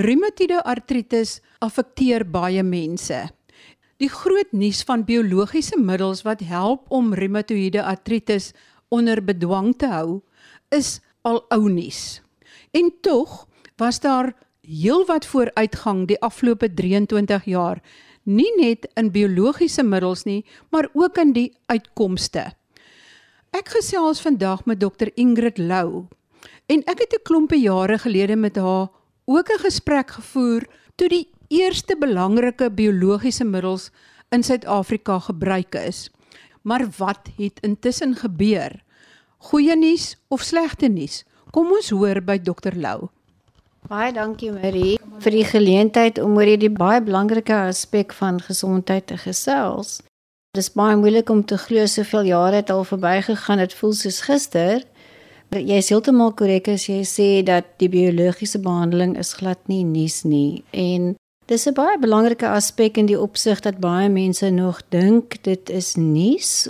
Reumatoïde artritis affekteer baie mense. Die groot nuus van biologiese middels wat help om reumatoïde artritis onder bedwang te hou, is al ou nuus. En tog was daar heelwat vooruitgang die afgelope 23 jaar, nie net in biologiese middels nie, maar ook in die uitkomste. Ek gesels vandag met Dr Ingrid Lou en ek het 'n klompe jare gelede met haar ook 'n gesprek gevoer toe die eerste belangrike biologiese middels in Suid-Afrika gebruik is. Maar wat het intussen gebeur? Goeie nuus of slegte nuus? Kom ons hoor by Dr Lou. Baie dankie Marie vir die geleentheid om oor hierdie baie belangrike aspek van gesondheid te gesels. Dit is baie moeilik om te glo soveel jare het al verbygegaan, dit voel soos gister. Jy is heeltemal korrek as jy sê dat die biologiese behandeling is glad nie nuus nie en dis 'n baie belangrike aspek in die opsig dat baie mense nog dink dit is nuus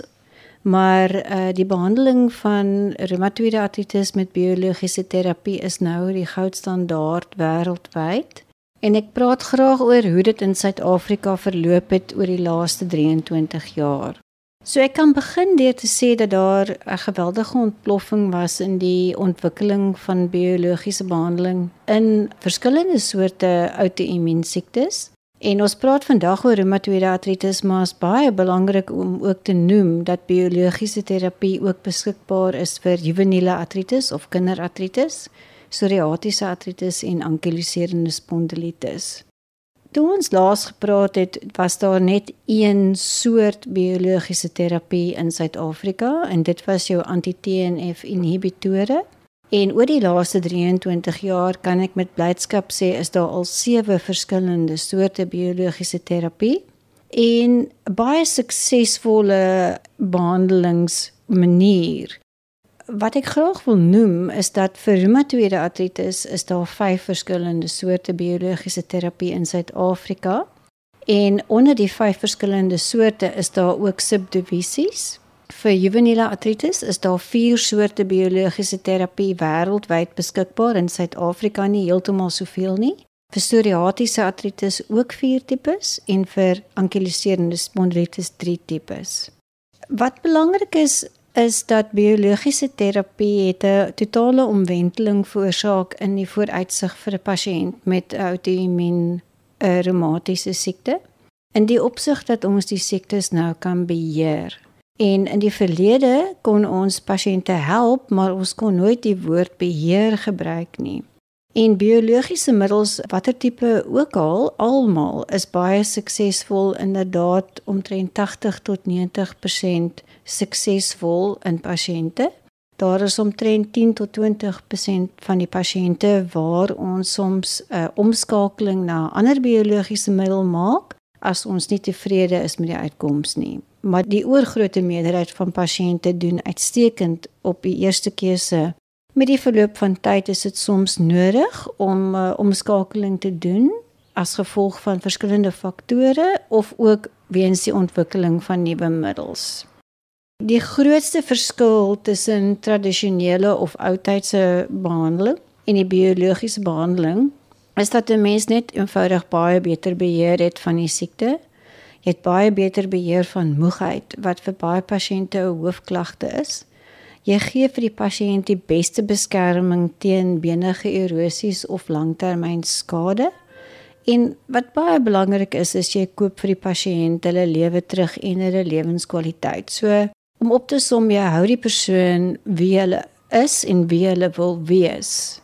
Maar uh die behandeling van reumatoïde artritis met biologiese terapie is nou die goudstandaard wêreldwyd. En ek praat graag oor hoe dit in Suid-Afrika verloop het oor die laaste 23 jaar. So ek kan begin deur te sê dat daar 'n geweldige ontploffing was in die ontwikkeling van biologiese behandeling in verskillende soorte outoimmuunsiektes. En ons praat vandag oor reumatoïde artritis, maar is baie belangrik om ook te noem dat biologiese terapie ook beskikbaar is vir juveniele artritis of kinderartritis, psoriatiese artritis en ankyloserende spondilitis. Toe ons laas gepraat het, was daar net een soort biologiese terapie in Suid-Afrika en dit was jou anti-TNF inhibitore. En oor die laaste 23 jaar kan ek met blydskap sê is daar al sewe verskillende soorte biologiese terapie en baie suksesvolle behandelingsmanier. Wat ek graag wil noem is dat vir reumatoïde artritis is daar vyf verskillende soorte biologiese terapie in Suid-Afrika. En onder die vyf verskillende soorte is daar ook subdivisies. Vir juveniele artritis is daar vier soorte biologiese terapie wêreldwyd beskikbaar in Suid-Afrika nie heeltemal soveel nie. Vir psoriatiese artritis ook vier tipes en vir ankyloserende spondilitis drie tipes. Wat belangrik is is dat biologiese terapie het 'n totale omwenteling veroorsaak in die vooruitsig vir 'n pasiënt met outoimmuun reumatiese siekte. In die opsig dat ons die siektes nou kan beheer. En in die verlede kon ons pasiënte help, maar ons kon nooit die woord beheer gebruik nie. En biologiese middels, watter tipe ook al, almal is baie suksesvol inderdaad omtrent 80 tot 90% suksesvol in pasiënte. Daar is omtrent 10 tot 20% van die pasiënte waar ons soms 'n uh, omskakeling na ander biologiese middel maak as ons nie tevrede is met die uitkoms nie maar die oorgrootste meerderheid van pasiënte doen uitstekend op die eerste keuse. Met die verloop van tyd is dit soms nodig om uh, omskakeling te doen as gevolg van verskillende faktore of ook weens die ontwikkeling van nuwe middels. Die grootste verskil tussen tradisionele of oudtydse behandeling en die biologiese behandeling is dat 'n mens net eenvoudig baie beter beheer het van die siekte Jy het baie beter beheer van moegheid wat vir baie pasiënte 'n hoofklagte is. Jy gee vir die pasiënt die beste beskerming teen benige erosies of langtermynskade. En wat baie belangrik is, is jy koop vir die pasiënt hulle lewe terug en hulle lewenskwaliteit. So om op te som, jy hou die persoon wie hulle is en wie hulle wil wees.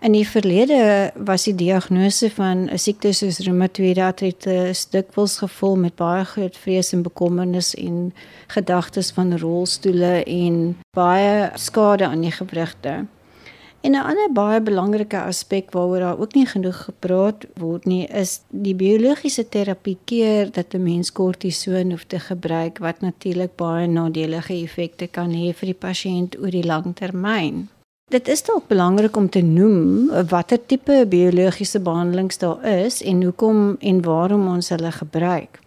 In die verlede was die diagnose van 'n siekte soos reumatoïde artritis dikwels gevul met baie groot vrees en bekommernis en gedagtes van rolstoele en baie skade aan die gewrigte. En 'n ander baie belangrike aspek waaroor daar ook nie genoeg gepraat word nie, is die biologiese terapie keer dat 'n mens kortison hoef te gebruik wat natuurlik baie nadelige effekte kan hê vir die pasiënt oor die lang termyn. Dit is dalk belangrik om te noem watter tipe biologiese behandelings daar is en hoekom en waarom ons hulle gebruik.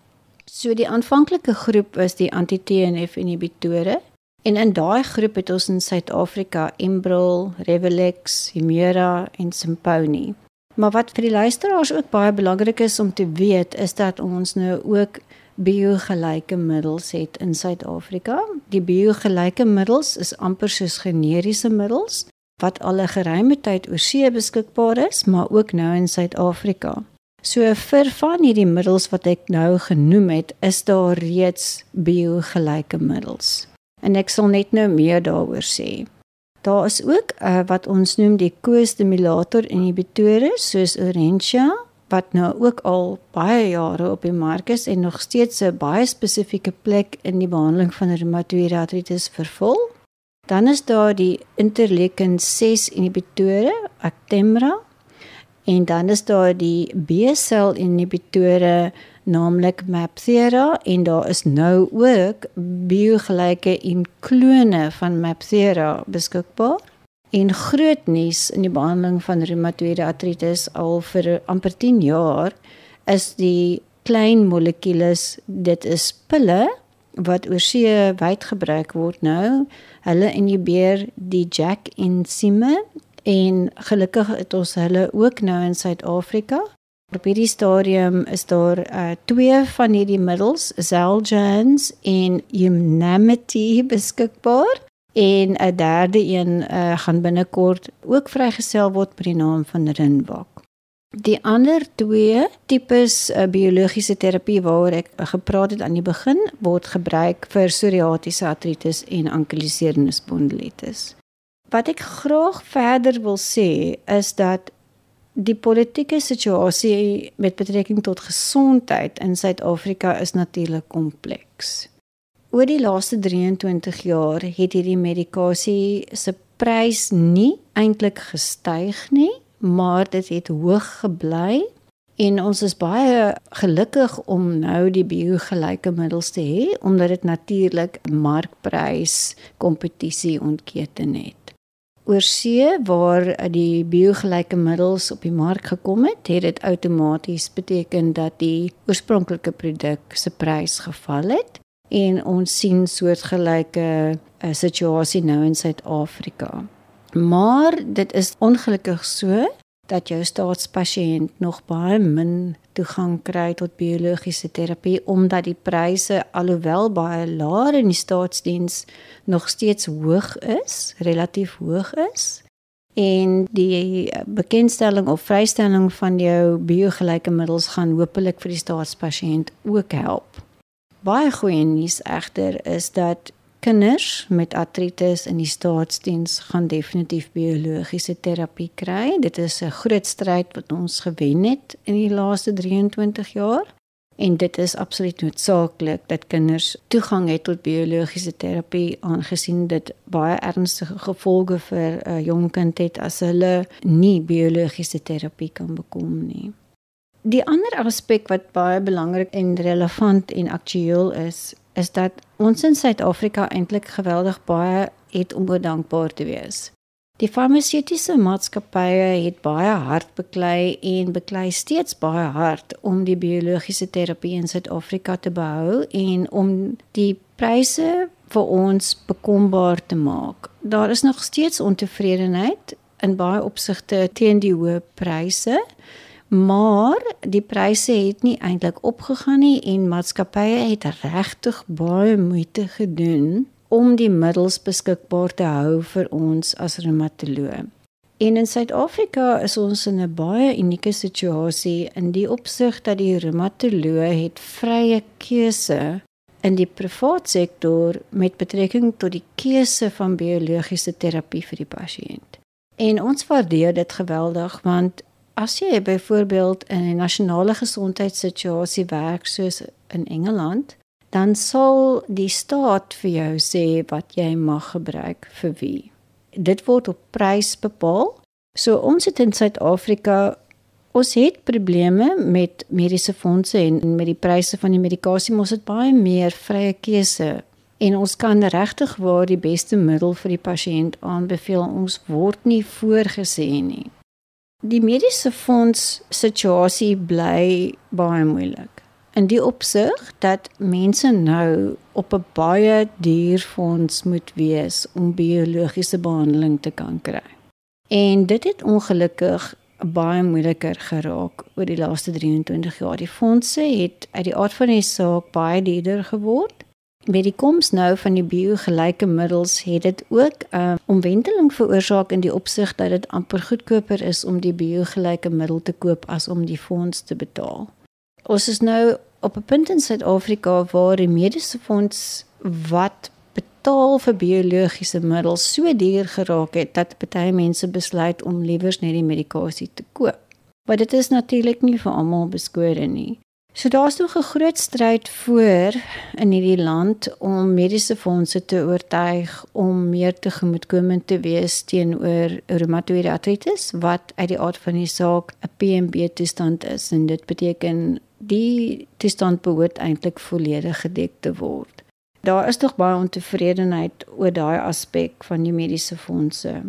So die aanvanklike groep is die anti-TNF inhibitore en in daai groep het ons in Suid-Afrika Enbrel, Revelex, Humira en Simponi. Maar wat vir die luisteraars ook baie belangrik is om te weet, is dat ons nou ook biogelyke middels het in Suid-Afrika. Die biogelyke middels is amper soos generiese middels wat al 'n geruime tyd oor see beskikbaar is, maar ook nou in Suid-Afrika. So vir van hierdie middels wat ek nou genoem het, is daar reeds biogelyke middels. En ek sal net nou meer daaroor sê. Daar is ook uh, wat ons noem die co-stimulator inhibitore soos Orentia wat nou ook al baie jare op die mark is en nog steeds 'n baie spesifieke plek in die behandeling van reumatoïde artritis vervul. Dan is daar die interleukin 6 inhibitore, Actemra. En dan is daar die B-sel inhibitore naamlik Mapthera en daar is nou ook biogelyke en klone van Mapthera beskikbaar. En groot nuus in die behandeling van reumatoïde artritis al vir amper 10 jaar is die klein molekules dit is pille wat oor see wyd gebruik word nou. Hulle inhibeer die JAK ensieme en gelukkig het ons hulle ook nou in Suid-Afrika Op hierdie stadium is daar uh twee van hierdie middels, Xeljanz en Unamity beskikbaar en 'n derde een uh gaan binnekort ook vrygestel word met die naam van Rinwak. Die ander twee tipes uh, biologiese terapie waaroor ek uh, gepraat het aan die begin word gebruik vir psoriatiese artritis en ankylosierende spondylitis. Wat ek graag verder wil sê is dat Die politieke situasie met betrekking tot gesondheid in Suid-Afrika is natuurlik kompleks. Oor die laaste 23 jaar het hierdie medikasie se prys nie eintlik gestyg nie, maar dit het hoog gebly en ons is baie gelukkig om nou die biogelyke middels te hê omdat dit natuurlik markprys kompetisie ontketen het. Oor see waar die biogelyke middels op die mark gekom het, het dit outomaties beteken dat die oorspronklike produk se prys geval het en ons sien soortgelyke 'n uh, situasie nou in Suid-Afrika. Maar dit is ongelukkig so dat jou staatspasiënt nog baie min toegang kry tot biologiese terapie omdat die pryse alhoewel baie laer in die staatsdiens nog steeds hoog is, relatief hoog is. En die bekendstelling of vrystelling van jou biogelyke middels gaan hopelik vir die staatspasiënt ook help. Baie goeie nuus egter is dat kinders met artritis in die staatsdiens gaan definitief biologiese terapie kry. Dit is 'n groot stryd wat ons gewen het in die laaste 23 jaar en dit is absoluut noodsaaklik dat kinders toegang het tot biologiese terapie aangesien dit baie ernstige gevolge vir 'n jong kind het as hulle nie biologiese terapie kan bekom nie. Die ander aspek wat baie belangrik en relevant en aktueel is, is dat ons in Suid-Afrika eintlik geweldig baie het om dankbaar te wees. Die farmaseutiese maatskappye het baie hard beklei en beklei steeds baie hard om die biologiese terapie in Suid-Afrika te behou en om die pryse vir ons bekombaar te maak. Daar is nog steeds ontevredenheid in baie opsigte teen die hoë pryse maar die pryse het nie eintlik opgegaan nie en maatskappye het regtig baie moeite gedoen om die middels beskikbaar te hou vir ons as reumatoloë. En in Suid-Afrika is ons in 'n baie unieke situasie in die opsig dat die reumatoloë het vrye keuse in die private sektor met betrekking tot die keuse van biologiese terapie vir die pasiënt. En ons waardeer dit geweldig want As jy byvoorbeeld in 'n nasionale gesondheidssituasie werk soos in Engeland, dan sal die staat vir jou sê wat jy mag gebruik vir wie. Dit word op prys bepaal. So ons het in Suid-Afrika ons het probleme met mediese fondse en met die pryse van die medikasie, ons het baie meer vrye keuse en ons kan regtig waar die beste middel vir die pasiënt aanbeveel. Ons word nie voorgesê nie. Die mediese fonds situasie bly baie moeilik. In die opsig dat mense nou op 'n baie duur fonds moet wees om biologiese behandeling te kan kry. En dit het ongelukkig baie moeiliker geraak oor die laaste 23 jaar. Die fondse het uit die aard van die saak baie duurder geword. Met die koms nou van die biogelyke middels het dit ook 'n uh, omwenteling veroorsaak in die opsig dat dit amper goedkoper is om die biogelyke middel te koop as om die fonds te betaal. Ons is nou op 'n punt in Suid-Afrika waar die mediese fonds wat betaal vir biologiese middels so duur geraak het dat baie mense besluit om liewers net die medikasie te koop. Maar dit is natuurlik nie vir almal beskore nie. So daar's nog 'n groot stryd voor in hierdie land om mediese fondse te oortuig om meer tegemoetkomend te wees teenoor reumatoïde artritis wat uit die aard van die saak 'n PMB toestand is en dit beteken die toestand behoort eintlik volledig gedek te word. Daar is tog baie ontevredenheid oor daai aspek van die mediese fondse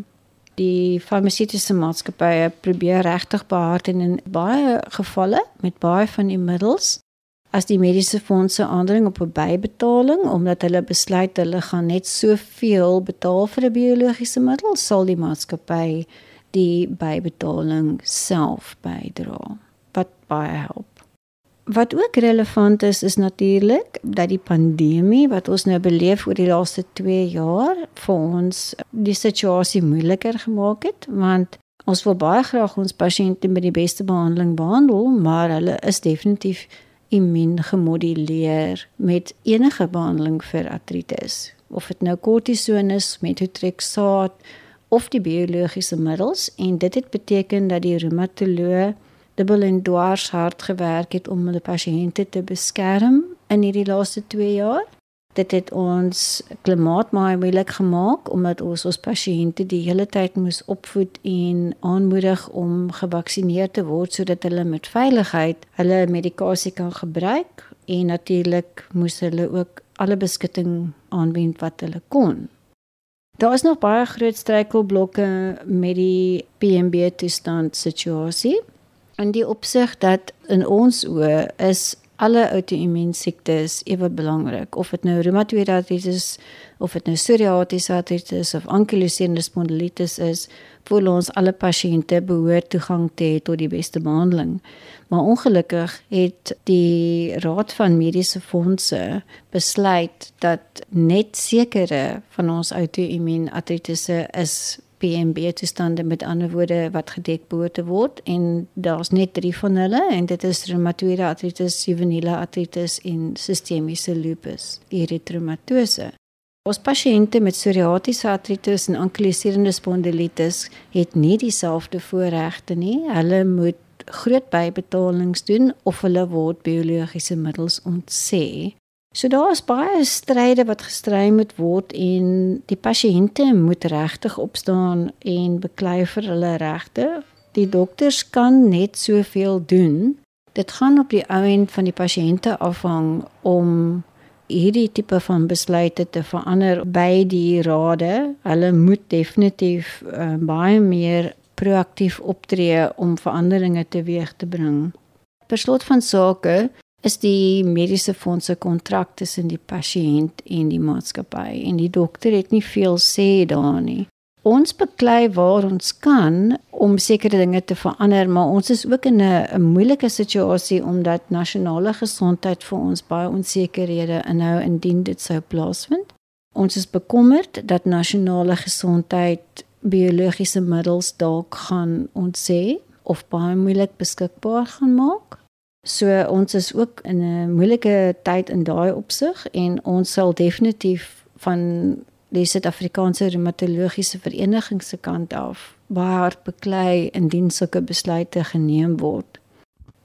die farmaseutiese maatskappye probeer regtig behard en in baie gevalle met baie van die middels as die mediese fondse aandring op 'n bybetaling omdat hulle besluit hulle gaan net soveel betaal vir 'n biologiese middel sal die maatskappy die bybetaling self bydra wat baie help Wat ook relevant is is natuurlik dat die pandemie wat ons nou beleef oor die laaste 2 jaar vir ons die situasie moeiliker gemaak het want ons wil baie graag ons pasiënte met die beste behandeling behandel maar hulle is definitief immuun gemoduleer met enige behandeling vir artritis. Of dit nou kortison is methotrexaat of die biologiese middels en dit het beteken dat die reumatoloog dubbel en dwars hard gewerk het om hulle pasiënte te beskerm in hierdie laaste 2 jaar. Dit het ons klimaat maar moeilik gemaak omdat ons ons pasiënte die hele tyd moes opvoed en aanmoedig om gevaksinereer te word sodat hulle met veiligheid hulle medikasie kan gebruik en natuurlik moes hulle ook alle beskutting aanwend wat hulle kon. Daar is nog baie groot struikelblokke met die PMB toestand situasie in die opsig dat in ons oë is alle outoimmuun siektes ewe belangrik. Of dit nou reumatoïde artritis of dit nou psoriatiese artritis of ankylosende spondilitis is voel ons alle pasiënte behoort toegang te hê tot die beste behandeling. Maar ongelukkig het die raad van mediese fondse besluit dat net sekere van ons outoimmuun artritisse is PMB toestande met ander woorde wat gedek behoort te word en daar's net 3 van hulle en dit is reumatoïde artritis, juvenile artritis en sistemiese lupus erythematose. Ons pasiënte met psoriatiese artritis en ankyloserende spondilitis het nie dieselfde voorregte nie. Hulle moet groot bybetalings doen of hulle word biologiese middels ontsê. So daar is baie stryde wat gestry moet word en die pasiënte moet regtig opstaan en beklei vir hulle regte. Die dokters kan net soveel doen. Dit gaan op die ouend van die pasiënte afhang om hierdie tipe van besluite te verander by die rade. Hulle moet definitief uh, baie meer proaktief optree om veranderinge teweeg te bring. Per slot van sake is die mediese fondse kontrak tussen die pasiënt en die maatskappy en die dokter het nie veel sê daar nie. Ons beklei waar ons kan om sekere dinge te verander, maar ons is ook in 'n moeilike situasie omdat nasionale gesondheid vir ons baie onsekerhede inhou indien dit sou plaasvind. Ons is bekommerd dat nasionale gesondheid biologiese middels dalk gaan ontsê of baie moeilik beskikbaar gaan maak. So ons is ook in 'n moeilike tyd in daai opsig en ons sal definitief van die Suid-Afrikaanse Reumatologiese Vereniging se kant af baie hard beklei indien sulke besluite geneem word.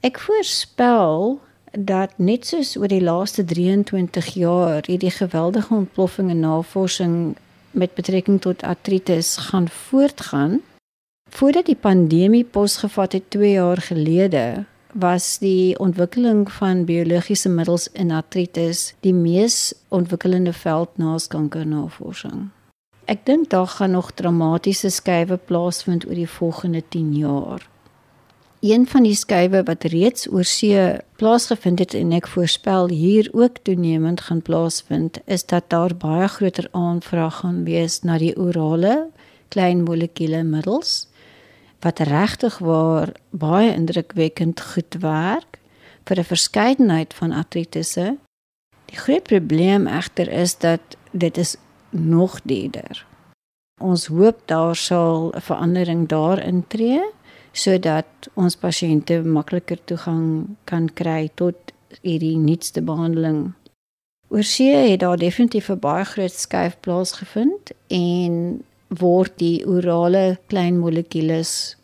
Ek voorspel dat net soos oor die laaste 23 jaar hierdie geweldige ontploffing in navorsing met betrekking tot artritis gaan voortgaan voordat die pandemie posgevat het 2 jaar gelede was die ontwikkeling van biologiese middels in artritis die mees ontwikkelende veld na kankernavorsing. Ek dink daar gaan nog dramatiese skuwe plaasvind oor die volgende 10 jaar. Een van die skuwe wat reeds oor see plaasgevind het en ek voorspel hier ook toenemend gaan plaasvind, is dat daar baie groter aanvraag gaan wees na die orale klein molekuule middels wat regtig waar baie indrukwekkend goed werk vir 'n verskeidenheid van artritisse. Die groot probleem egter is dat dit is nog duurder. Ons hoop daar sal 'n verandering daarin tree sodat ons pasiënte makliker toegang kan kry tot hierdie nuutste behandeling. Oorsee het daar definitief 'n baie groot skuif plaasgevind en word die orale klein molekules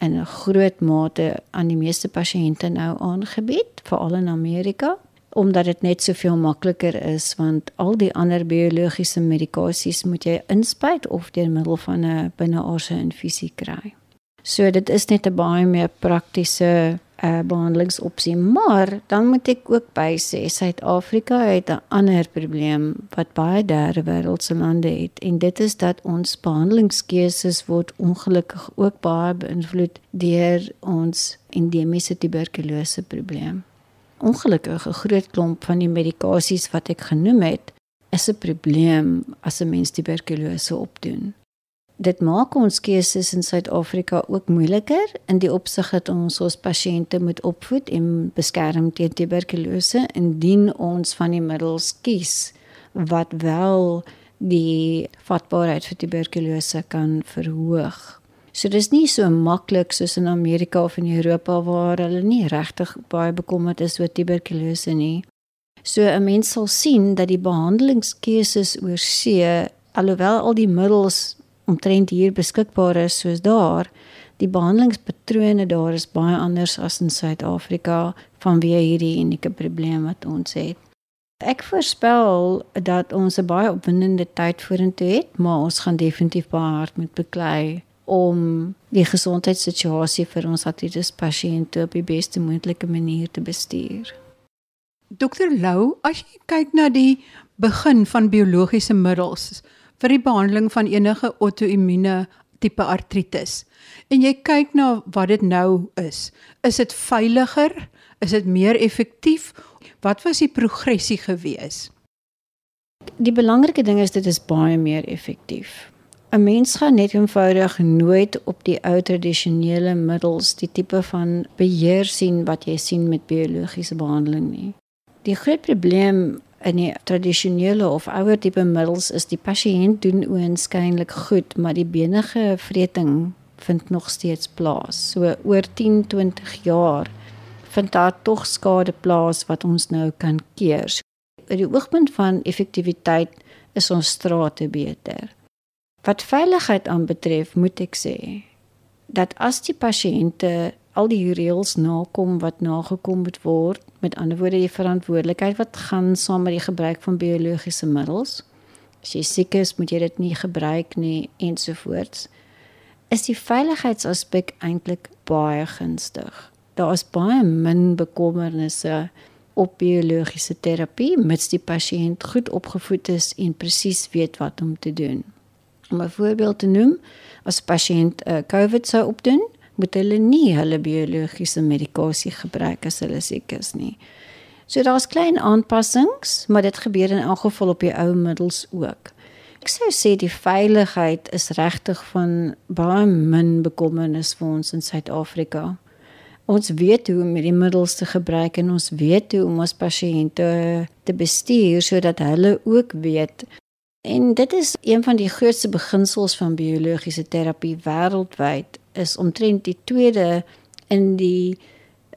in 'n groot mate aan die meeste pasiënte nou aangebied, veral in Amerika, omdat dit net soveel makliker is want al die ander biologiese medikasies moet jy inspuit of deur middel van 'n binneaardse infusie kry. So dit is net 'n baie meer praktiese uh, behandelingsopsie, maar dan moet ek ook by sê Suid-Afrika het 'n ander probleem wat baie derde wêreldse lande het en dit is dat ons behandelingskeuses word ongelukkig ook baie beïnvloed deur ons endemiese tuberkulose probleem. Ongelukkig 'n groot klomp van die medikasies wat ek genoem het, is 'n probleem as 'n mens tuberkulose opdoen. Dit maak ons keuses in Suid-Afrika ook moeiliker in die opsig dat ons ons pasiënte moet opvoed en beskerm teen tuberkulose indien ons van die middels kies wat wel die vatbaarheid vir tuberkulose kan verhoog. So dis nie so maklik soos in Amerika of in Europa waar hulle nie regtig baie bekommerd is oor tuberkulose nie. So 'n mens sal sien dat die behandelingskeuses oor see alhoewel al die middels omtrent hier beskikbaar is soos daar, die behandelingspatrone daar is baie anders as in Suid-Afrika vanweë hierdie unieke probleem wat ons het. Ek voorspel dat ons 'n baie opwindende tyd vorentoe het, maar ons gaan definitief baie hard moet beklei om die gesondheidssituasie vir ons artritis pasiënte op die beste moontlike manier te bestuur. Dokter Lou, as jy kyk na die begin van biologiese middels, vir die behandeling van enige auto-immune tipe artritis. En jy kyk na wat dit nou is. Is dit veiliger? Is dit meer effektief? Wat was die progressie gewees? Die belangrike ding is dit is baie meer effektief. 'n Mens gaan net eenvoudig nooit op die ou tradisionele middels die tipe van beheer sien wat jy sien met biologiese behandeling nie. Die groot probleem in die tradisionele of ouer tipe middels is die pasiënt doen oënskynlik goed, maar die benige vreting vind nog steeds plaas. So oor 10, 20 jaar vind daar tog skade plaas wat ons nou kan keer. So, uit die oogpunt van effektiwiteit is ons strate beter. Wat veiligheid aanbetref, moet ek sê dat as die pasiënte al die reëls nakom wat nagekom moet word. Met ander woorde die verantwoordelikheid wat gaan saam met die gebruik van biologiese middels. As jy siek is, moet jy dit nie gebruik nie ensovoorts. Is die veiligheidsaspek eintlik baie gunstig. Daar is baie min bekommernisse op biologiese terapie mits die pasiënt goed opgevoed is en presies weet wat om te doen. Om 'n voorbeeld te noem, as 'n pasiënt 'n uh, COVID sou opdoen, moet hulle nie hulle biologiese medikasie gebruik as hulle siek is nie. So daar's klein aanpassings, maar dit gebeur in elk geval op die ou middels ook. Ek sou sê die veiligheid is regtig van baie min bekommernis vir ons in Suid-Afrika. Ons weet hoe om die middels te gebruik en ons weet hoe om ons pasiënte te bestuur sodat hulle ook weet En dit is een van die grootste beginsels van biologiese terapie wêreldwyd is omtrent die tweede in die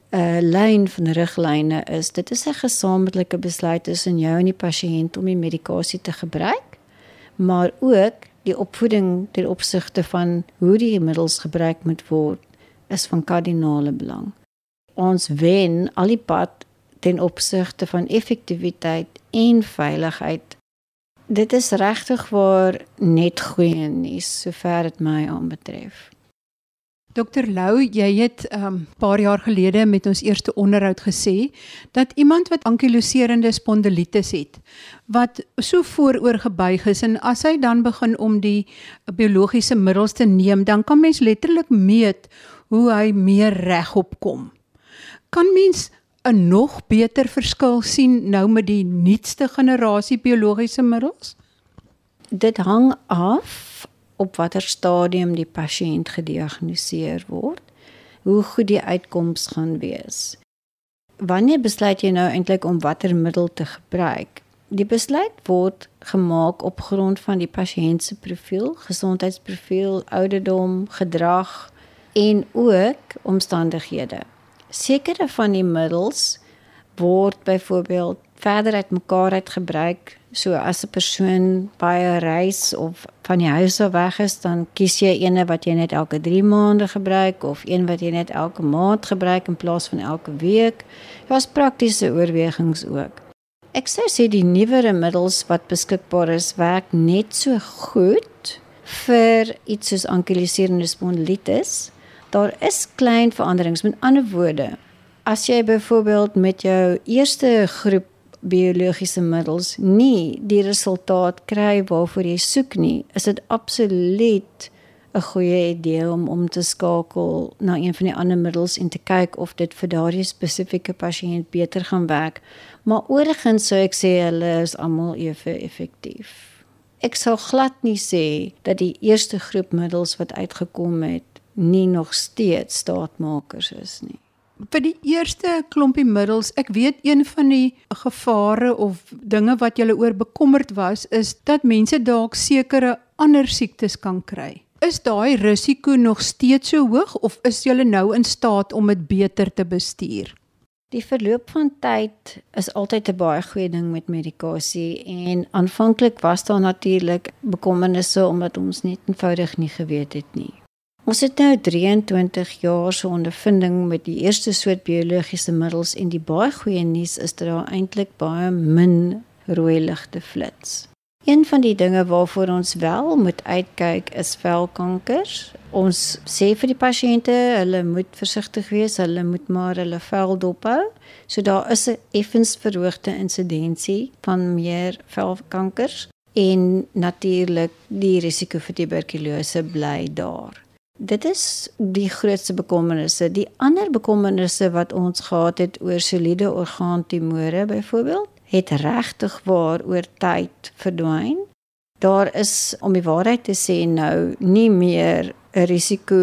uh lyn van riglyne is dit is 'n gesamentlike besluit tussen jou en die pasiënt om die medikasie te gebruik maar ook die opvoeding ten opsigte van hoe die middels gebruik moet word is van kardinale belang. Ons wen al die pad ten opsigte van effektiwiteit en veiligheid. Dit is regtig waar net goeie nuus sover dit my aanbetref. Dokter Lou, jy het 'n um, paar jaar gelede met ons eerste onderhoud gesê dat iemand wat ankyloserende spondilitis het, wat so vooroorgebuig is en as hy dan begin om die biologiese middels te neem, dan kan mens letterlik meet hoe hy meer regop kom. Kan mens 'n nog beter verskil sien nou met die nuutste generasie biologiese middels? Dit hang af op watter stadium die pasiënt gediagnoseer word, hoe goed die uitkoms gaan wees. Wanneer besluit jy nou eintlik om watter middel te gebruik? Die besluit word gemaak op grond van die pasiënt se profiel, gesondheidsprofiel, ouderdom, gedrag en ook omstandighede. Sekere van die middels word byvoorbeeld verder uit mekaar uit gebruik. So as 'n persoon baie reis of van die huis af weg is, dan kies jy eene wat jy net elke 3 maande gebruik of een wat jy net elke maand gebruik in plaas van elke week. Daar's praktiese oorwegings ook. Ek sê sê die nuwere middels wat beskikbaar is, werk net so goed vir iets soos ankylosierende spondilitis. Daar is klein veranderings. Met ander woorde, as jy byvoorbeeld met jou eerste groep biologiese middels nie die resultaat kry waarvoor jy soek nie, is dit absoluut 'n goeie idee om om te skakel na een van die ander middels en te kyk of dit vir daardie spesifieke pasiënt beter gaan werk. Maar oorgens sou ek sê hulle is almal ewe effektief. Ek sou glad nie sê dat die eerste groep middels wat uitgekom het nie nog steeds staatmakers is nie vir die eerste klompie middels, ek weet een van die gevare of dinge wat julle oor bekommerd was, is dat mense dalk sekere ander siektes kan kry. Is daai risiko nog steeds so hoog of is julle nou in staat om dit beter te bestuur? Die verloop van tyd is altyd 'n baie goeie ding met medikasie en aanvanklik was daar natuurlik bekommernisse omdat ons net eenvoudig nie geweet het nie. Ons het nou 23 jaar se ondervinding met die eerste soort biologiese middels en die baie goeie nuus is dat daar eintlik baie min rooi ligte flits. Een van die dinge waarvoor ons wel moet uitkyk is velkankers. Ons sê vir die pasiënte, hulle moet versigtig wees, hulle moet maar hulle vel dophou. So daar is 'n effens verhoogde insidensie van meer velkankers en natuurlik die risiko vir tuberkulose bly daar. Dit is die grootste bekommernisse. Die ander bekommernisse wat ons gehad het oor soliede orgaantumore byvoorbeeld, het regtig waar oor tyd verdwyn. Daar is om die waarheid te sê nou nie meer 'n risiko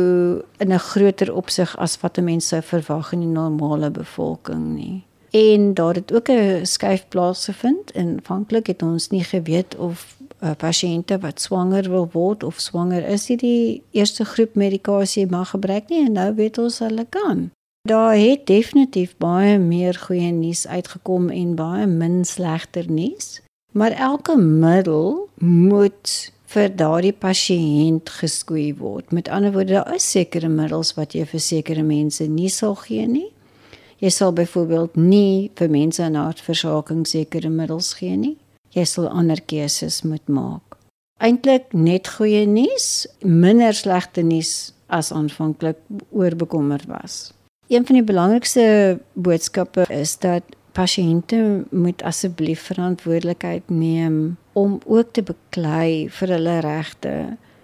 in 'n groter opsig as wat mense sou verwag in die normale bevolking nie. En daar het ook 'n skuif plaasgevind aanvanklik het ons nie geweet of uh, pasiënte wat swanger wil word of swanger is, die, die eerste groep medikasie mag gebruik nie en nou weet ons hulle kan. Daar het definitief baie meer goeie nuus uitgekom en baie min slegter nuus, maar elke middel moet vir daardie pasiënt geskoei word. Met ander woorde, daar is sekere middels wat jy vir sekere mense nie sal gee nie. Jy sal byvoorbeeld nie vir mense in hartversaking sekere middels gee nie jy sal ander keuses moet maak. Eintlik net goeie nuus, minder slegte nuus as aanvanklik oorbekommerd was. Een van die belangrikste boodskappe is dat pasiënte moet asseblief verantwoordelikheid neem om ook te beklei vir hulle regte.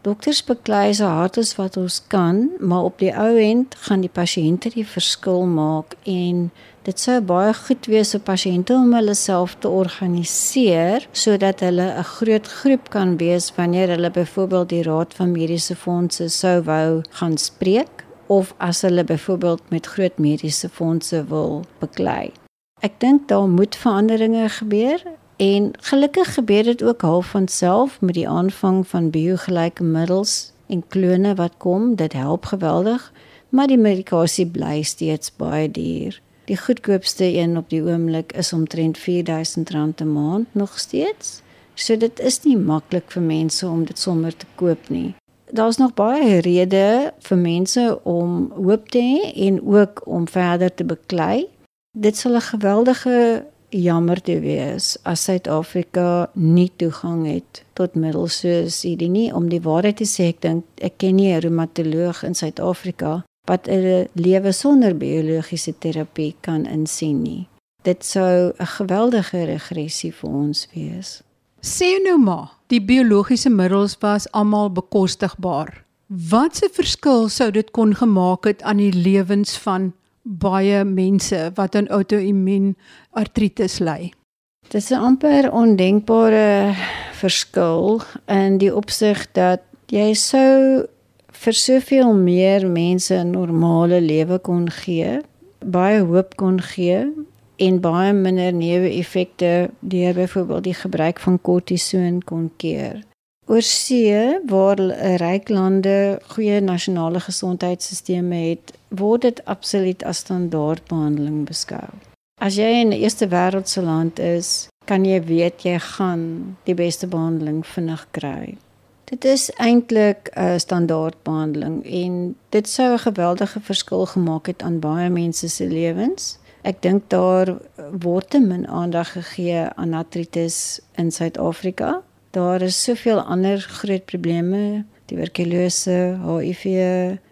Dokters beklei so hard as wat ons kan, maar op die ou end gaan die pasiënte die verskil maak en Dit sou baie goed wees vir pasiënte om hulle self te organiseer sodat hulle 'n groot groep kan wees wanneer hulle byvoorbeeld die raad van mediese fondse sou wou gaan spreek of as hulle byvoorbeeld met groot mediese fondse wil beklei. Ek dink daar moet veranderinge gebeur en gelukkig gebeur dit ook half van self met die aanvang van biogelyke middels en klone wat kom. Dit help geweldig, maar die medikasie bly steeds baie duur. Die goedkoopste een op die oomblik is omtrent R4000 'n maand nog steeds. So dit is nie maklik vir mense om dit sommer te koop nie. Daar's nog baie redes vir mense om hoop te hê en ook om verder te beklei. Dit sal 'n geweldige jammer te wees as Suid-Afrika nie toegang het tot middels soos hierdie nie om die waarheid te sê ek dink ek ken nie 'n reumatoloog in Suid-Afrika wat 'n lewe sonder biologiese terapie kan insien nie. Dit sou 'n geweldige regressie vir ons wees. Sê nou maar, die biologiese middels was almal bekostigbaar. Wat 'n verskil sou dit kon gemaak het aan die lewens van baie mense wat aan outoimmuun artritis ly? Dit is 'n amper ondenkbare verskil in die opsig dat jy sou vir soveel meer mense 'n normale lewe kon gee, baie hoop kon gee en baie minder neeweffekte deur byvoorbeeld die gebruik van kortison kon keer. Oor see waar ryk lande goeie nasionale gesondheidstelsels het, word dit absoluut as standaardbehandeling beskou. As jy in 'n eerste wêreldse land is, kan jy weet jy gaan die beste behandeling vinnig kry. Dit is eintlik 'n standaardbehandeling en dit sou 'n geweldige verskil gemaak het aan baie mense se lewens. Ek dink daar word te min aandag gegee aan artritis in Suid-Afrika. Daar is soveel ander groot probleme, tuberkulose, HIV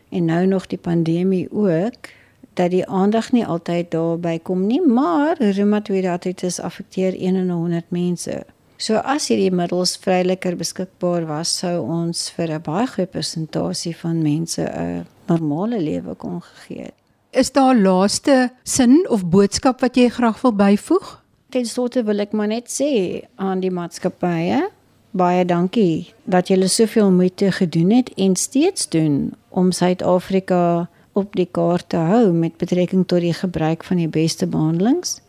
en nou nog die pandemie ook dat die aandag nie altyd daarby kom nie, maar reumatoïde artritis affekteer 1 in 100 mense. So as hierdie middels vryliker beskikbaar was, sou ons vir 'n baie groot persentasie van mense 'n normale lewe kon gegee het. Is daar laaste sin of boodskap wat jy graag wil byvoeg? Ten slotte wil ek maar net sê aan die maatskappye, baie dankie dat julle soveel moeite gedoen het en steeds doen om Suid-Afrika op die kaart te hou met betrekking tot die gebruik van die beste behandelings.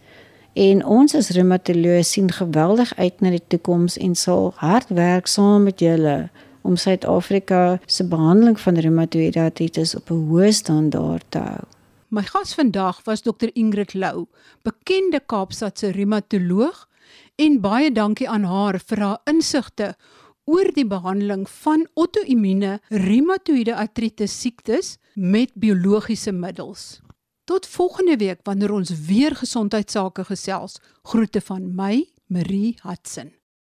En ons as reumatoloë sien geweldig uit na die toekoms en sal hard werk saam met julle om Suid-Afrika se behandeling van reumatoïde artritis op 'n hoë standaard te hou. My gas vandag was Dr Ingrid Lou, bekende Kaapstadse reumatoloog en baie dankie aan haar vir haar insigte oor die behandeling van auto-immune reumatoïde artritis siektes met biologiese middels. Tot volgende week wanneer ons weer gesondheidsake gesels. Groete van my, Marie Hudson.